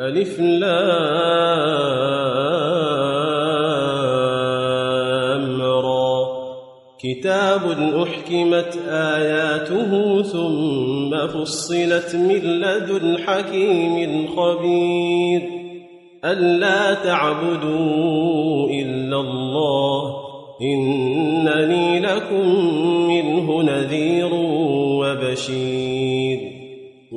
ألف لام را. كتاب أحكمت آياته ثم فصلت من لدن حكيم خبير. ألا تعبدوا إلا الله إنني لكم منه نذير وبشير.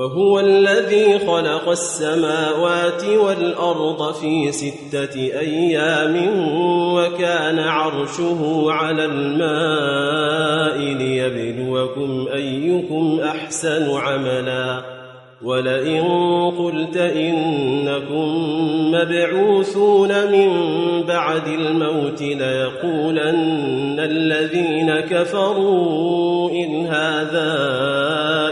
وهو الذي خلق السماوات والأرض في ستة أيام وكان عرشه على الماء ليبلوكم أيكم أحسن عملاً. ولئن قلت إنكم مبعوثون من بعد الموت ليقولن الذين كفروا إن هذا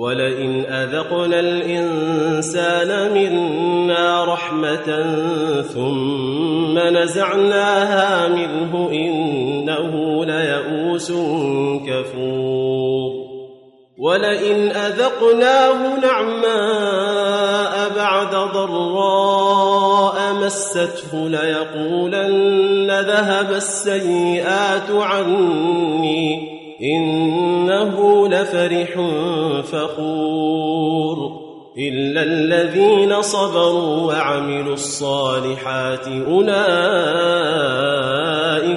ولئن أذقنا الإنسان منا رحمة ثم نزعناها منه إنه ليئوس كفور ولئن أذقناه نعماء بعد ضراء مسته ليقولن ذهب السيئات عني إنه لفرح فخور إلا الذين صبروا وعملوا الصالحات أولئك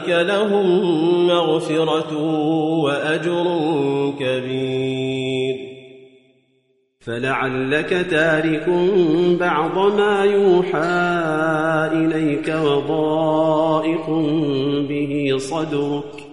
لهم مغفرة وأجر كبير. فلعلك تارك بعض ما يوحى إليك وضائق به صدرك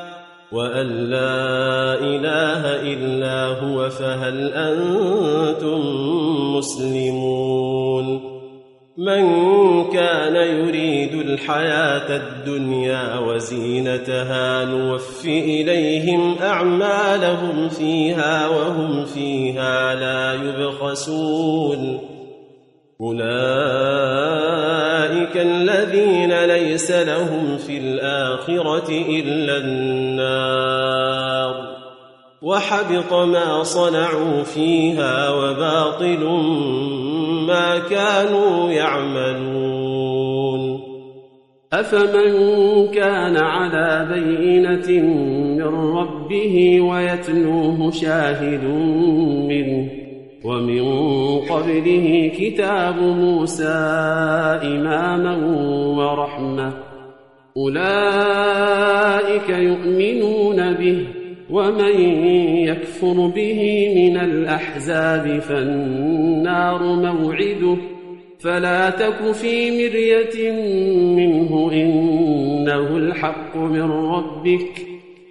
وأن لا إله إلا هو فهل أنتم مسلمون؟ من كان يريد الحياة الدنيا وزينتها نوف إليهم أعمالهم فيها وهم فيها لا يبخسون. أولئك الذين ليس لهم في الآخرة إلا النار. وحبط ما صنعوا فيها وباطل ما كانوا يعملون. أفمن كان على بينة من ربه ويتلوه شاهد منه ومن قبله كتاب موسى إماما ورحمة. أولئك يؤمنون به ومن يكفر به من الأحزاب فالنار موعده. فلا تك في مرية منه إنه الحق من ربك.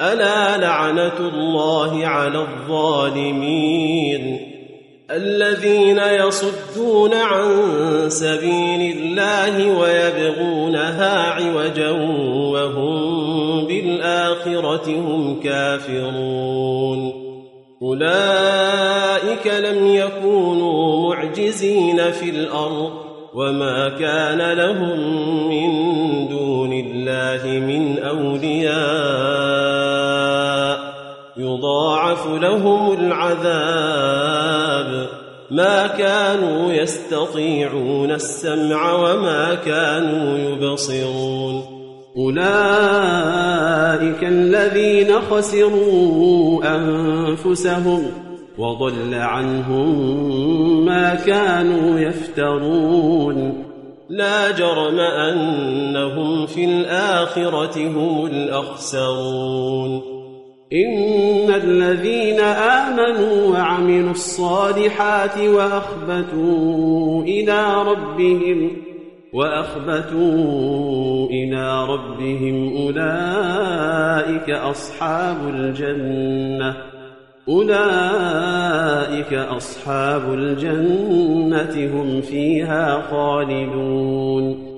ألا لعنة الله على الظالمين الذين يصدون عن سبيل الله ويبغونها عوجا وهم بالآخرة هم كافرون أولئك لم يكونوا معجزين في الأرض وما كان لهم من دون الله من أولياء يضاعف لهم العذاب. ما كانوا يستطيعون السمع وما كانوا يبصرون. أولئك الذين خسروا أنفسهم وضل عنهم ما كانوا يفترون. لا جرم أنهم في الآخرة هم الأخسرون. إن الذين آمنوا وعملوا الصالحات وأخبتوا إلى ربهم وأخبتوا إلى ربهم أولئك أصحاب الجنة أولئك أصحاب الجنة هم فيها خالدون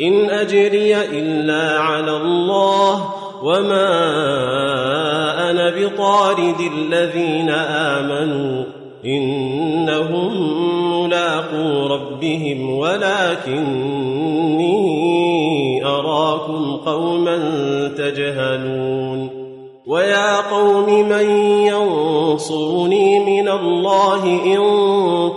إن أجري إلا على الله وما أنا بطارد الذين آمنوا إنهم ملاقو ربهم ولكني أراكم قوما تجهلون ويا قوم من ينصرني من الله إن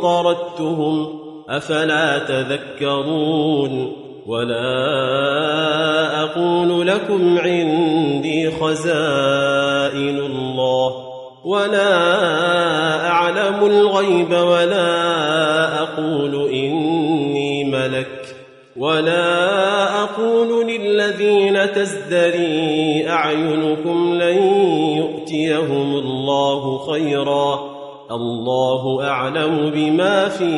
طردتهم أفلا تذكرون ولا أقول لكم عندي خزائن الله ولا أعلم الغيب ولا أقول إني ملك ولا أقول للذين تزدري أعينكم لن يؤتيهم الله خيرا الله أعلم بما في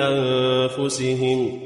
أنفسهم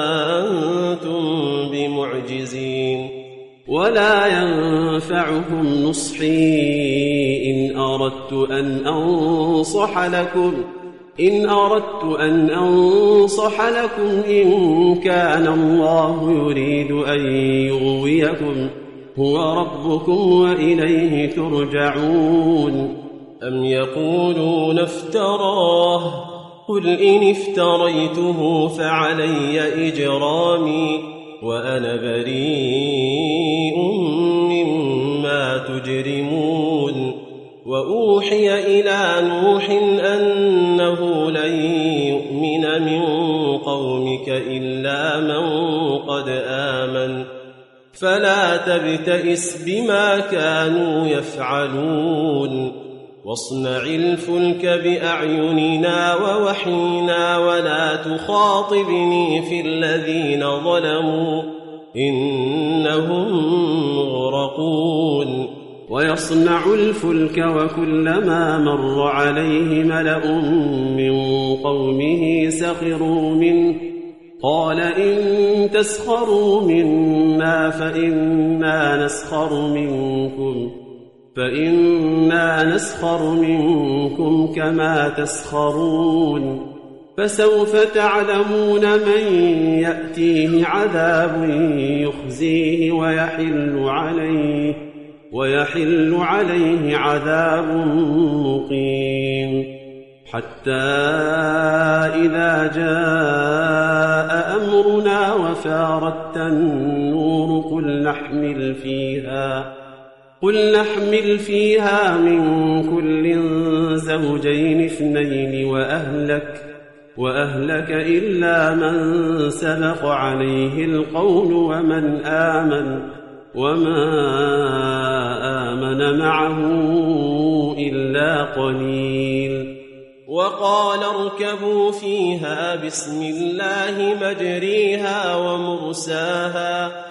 ولا ينفعهم نصحي إن أردت أن أنصح لكم إن أردت أن أنصح لكم إن كان الله يريد أن يغويكم هو ربكم وإليه ترجعون. أم يقولون افتراه؟ قل إن افتريته فعلي إجرامي. وأنا بريء مما تجرمون وأوحي إلى نوح أنه لن يؤمن من قومك إلا من قد آمن. فلا تبتئس بما كانوا يفعلون. واصنع الفلك بأعيننا ووحينا ولا تخاطبني في الذين ظلموا إنهم مغرقون. ويصنع الفلك وكلما مر عليه ملأ من قومه سخروا منه. قال إن تسخروا منا فإنا نسخر منكم. فإنا نسخر منكم كما تسخرون فسوف تعلمون من يأتيه عذاب يخزيه ويحل عليه ويحل عليه عذاب مقيم حتى إذا جاء أمرنا وفارت النور قل نحمل فيها قل نحمل فيها من كل زوجين اثنين وأهلك وأهلك إلا من سبق عليه القول ومن آمن وما آمن معه إلا قليل. وقال اركبوا فيها بسم الله مجريها ومرساها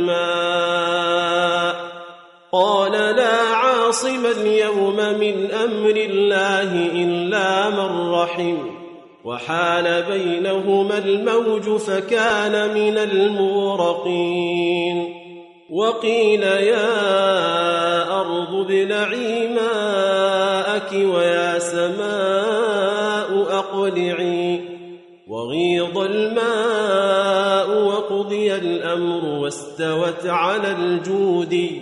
اليوم من أمر الله إلا من رحم وحال بينهما الموج فكان من المورقين وقيل يا أرض ابلعي ماءك ويا سماء أقلعي وغيض الماء وقضي الأمر واستوت على الجود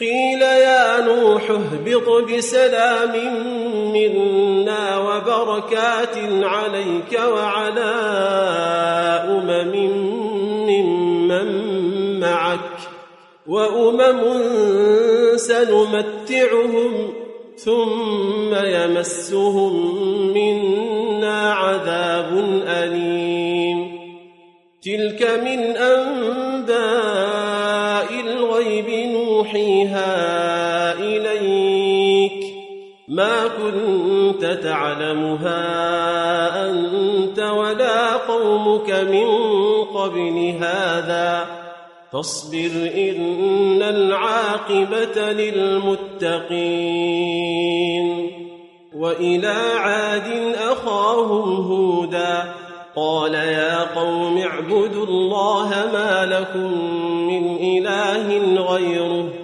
قيل يا نوح اهبط بسلام منا وبركات عليك وعلى أمم ممن معك وأمم سنمتعهم ثم يمسهم منا عذاب أليم تلك من انباء نوحيها إليك ما كنت تعلمها أنت ولا قومك من قبل هذا فاصبر إن العاقبة للمتقين وإلى عاد أخاهم هودا قال يا قوم اعبدوا الله ما لكم من إله غيره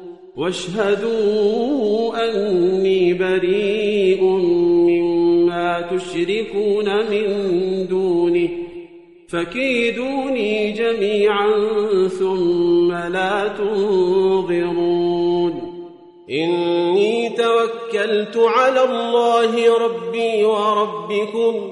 واشهدوا أني بريء مما تشركون من دونه فكيدوني جميعا ثم لا تنظرون. إني توكلت على الله ربي وربكم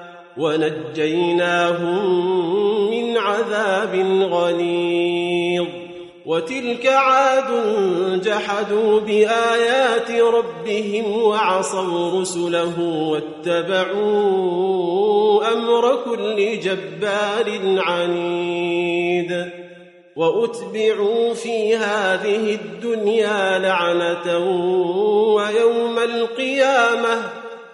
ونجيناهم من عذاب غليظ. وتلك عاد جحدوا بآيات ربهم وعصوا رسله واتبعوا أمر كل جبار عنيد. وأتبعوا في هذه الدنيا لعنة ويوم القيامة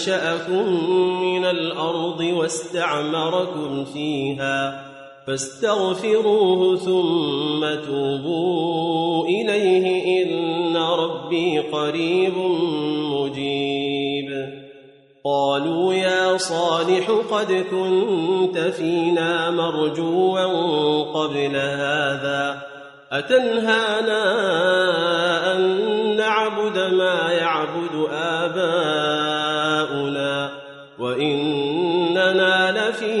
أنشأكم من الأرض واستعمركم فيها فاستغفروه ثم توبوا إليه إن ربي قريب مجيب. قالوا يا صالح قد كنت فينا مرجوا قبل هذا أتنهانا أن نعبد ما يعبد آباؤنا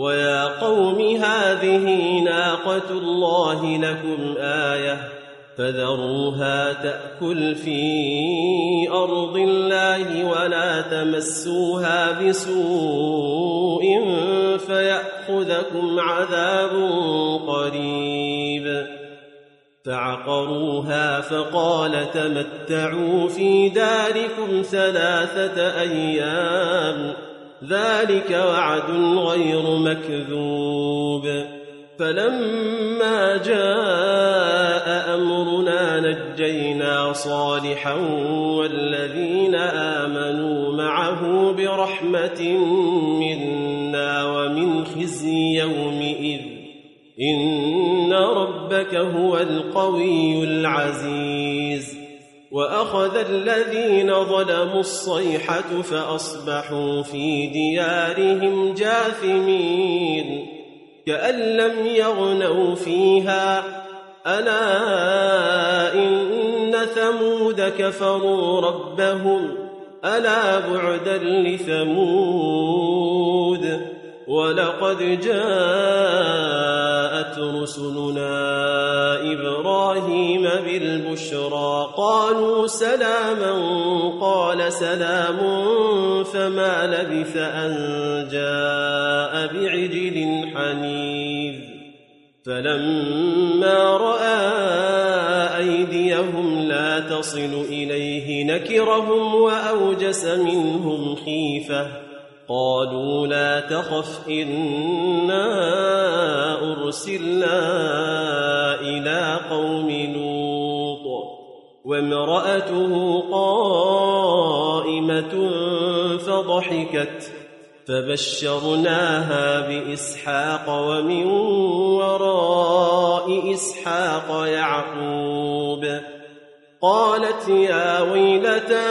ويا قوم هذه ناقة الله لكم آية فذروها تأكل في أرض الله ولا تمسوها بسوء فيأخذكم عذاب قريب فعقروها فقال تمتعوا في داركم ثلاثة أيام ذلك وعد غير مكذوب. فلما جاء أمرنا نجينا صالحا والذين آمنوا معه برحمة منا ومن خزي يومئذ. إن ربك هو القوي العزيز. وأخذ الذين ظلموا الصيحة فأصبحوا في ديارهم جاثمين كأن لم يغنوا فيها ألا إن ثمود كفروا ربهم ألا بعدا لثمود ولقد جاءت رسلنا إبراهيم بالبشرى. قالوا سلاما قال سلام فما لبث أن جاء بعجل حنيذ. فلما رأى أيديهم لا تصل إليه نكرهم وأوجس منهم خيفةً. قالوا لا تخف إنا أرسلنا إلى قوم لوط. وامرأته قائمة فضحكت فبشرناها بإسحاق ومن وراء إسحاق يعقوب. قالت يا ويلتى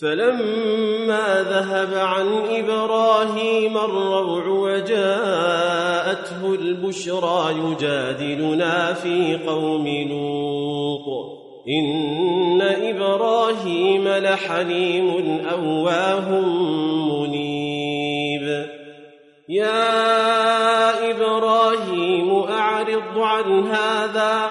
فلما ذهب عن إبراهيم الروع وجاءته البشرى يجادلنا في قوم لوط. إن إبراهيم لحليم أواه منيب. يا إبراهيم أعرض عن هذا.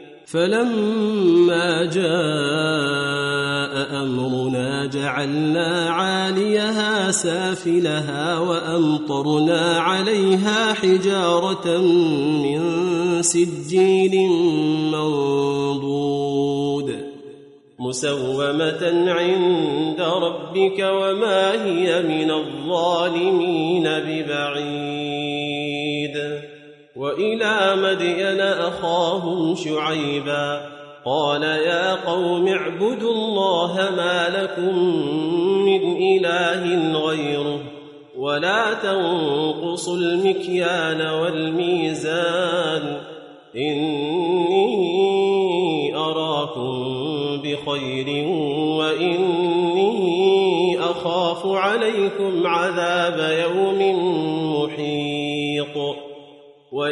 فلما جاء أمرنا جعلنا عاليها سافلها وأمطرنا عليها حجارة من سجيل منضود مسومة عند ربك وما هي من الظالمين ببعيد. وإلى مدين أخاهم شعيبا قال يا قوم اعبدوا الله ما لكم من إله غيره ولا تنقصوا المكيال والميزان إني أراكم بخير وإني أخاف عليكم عذاب يوم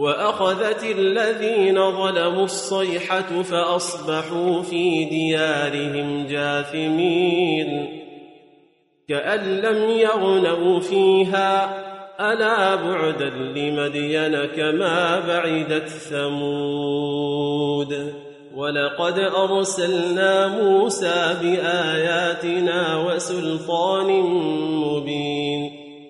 وأخذت الذين ظلموا الصيحة فأصبحوا في ديارهم جاثمين. كأن لم يغنوا فيها ألا بعدا لمدين كما بعدت ثمود. ولقد أرسلنا موسى بآياتنا وسلطان مبين.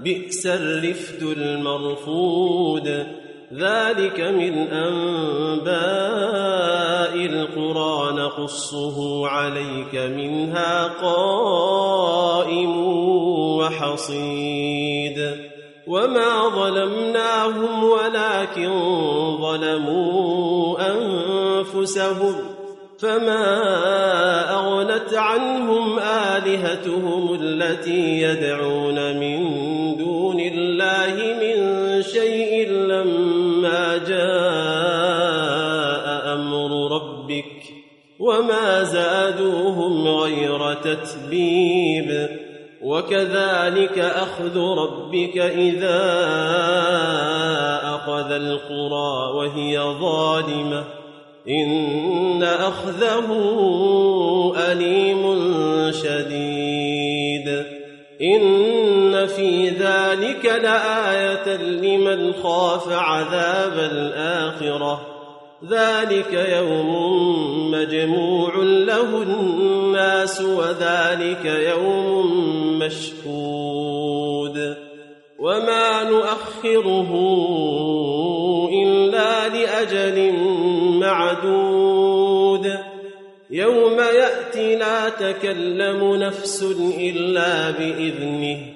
بئس الرفد المرفود. ذلك من أنباء القرى نقصه عليك منها قائم وحصيد. وما ظلمناهم ولكن ظلموا أنفسهم فما أغنت عنهم آلهتهم التي يدعون من جاء أمر ربك وما زادوهم غير تتبيب وكذلك أخذ ربك إذا أخذ القرى وهي ظالمة إن أخذه أليم شديد ذلك لآية لمن خاف عذاب الآخرة. ذلك يوم مجموع له الناس وذلك يوم مشهود. وما نؤخره إلا لأجل معدود. يوم يأتي لا تكلم نفس إلا بإذنه.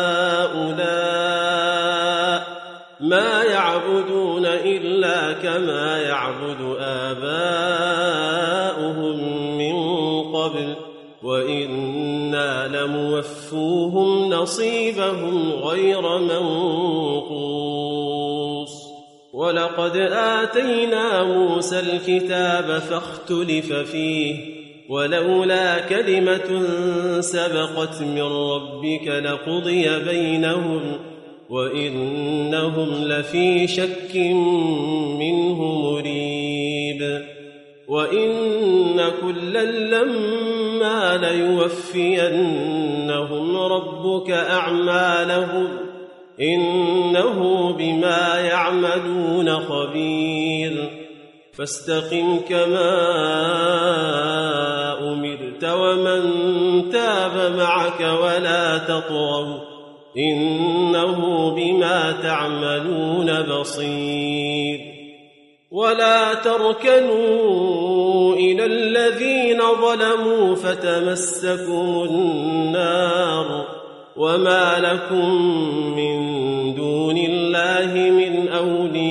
كما يعبد آباؤهم من قبل وإنا لموفوهم نصيبهم غير منقوص. ولقد آتينا موسى الكتاب فاختلف فيه ولولا كلمة سبقت من ربك لقضي بينهم. وإنهم لفي شك منه مريب. وإن كلا لما ليوفينهم ربك أعمالهم إنه بما يعملون خبير. فاستقم كما أمرت ومن تاب معك ولا تطغوا إنه بما تعملون بصير. ولا تركنوا إلى الذين ظلموا فتمسكم النار وما لكم من دون الله من أولياء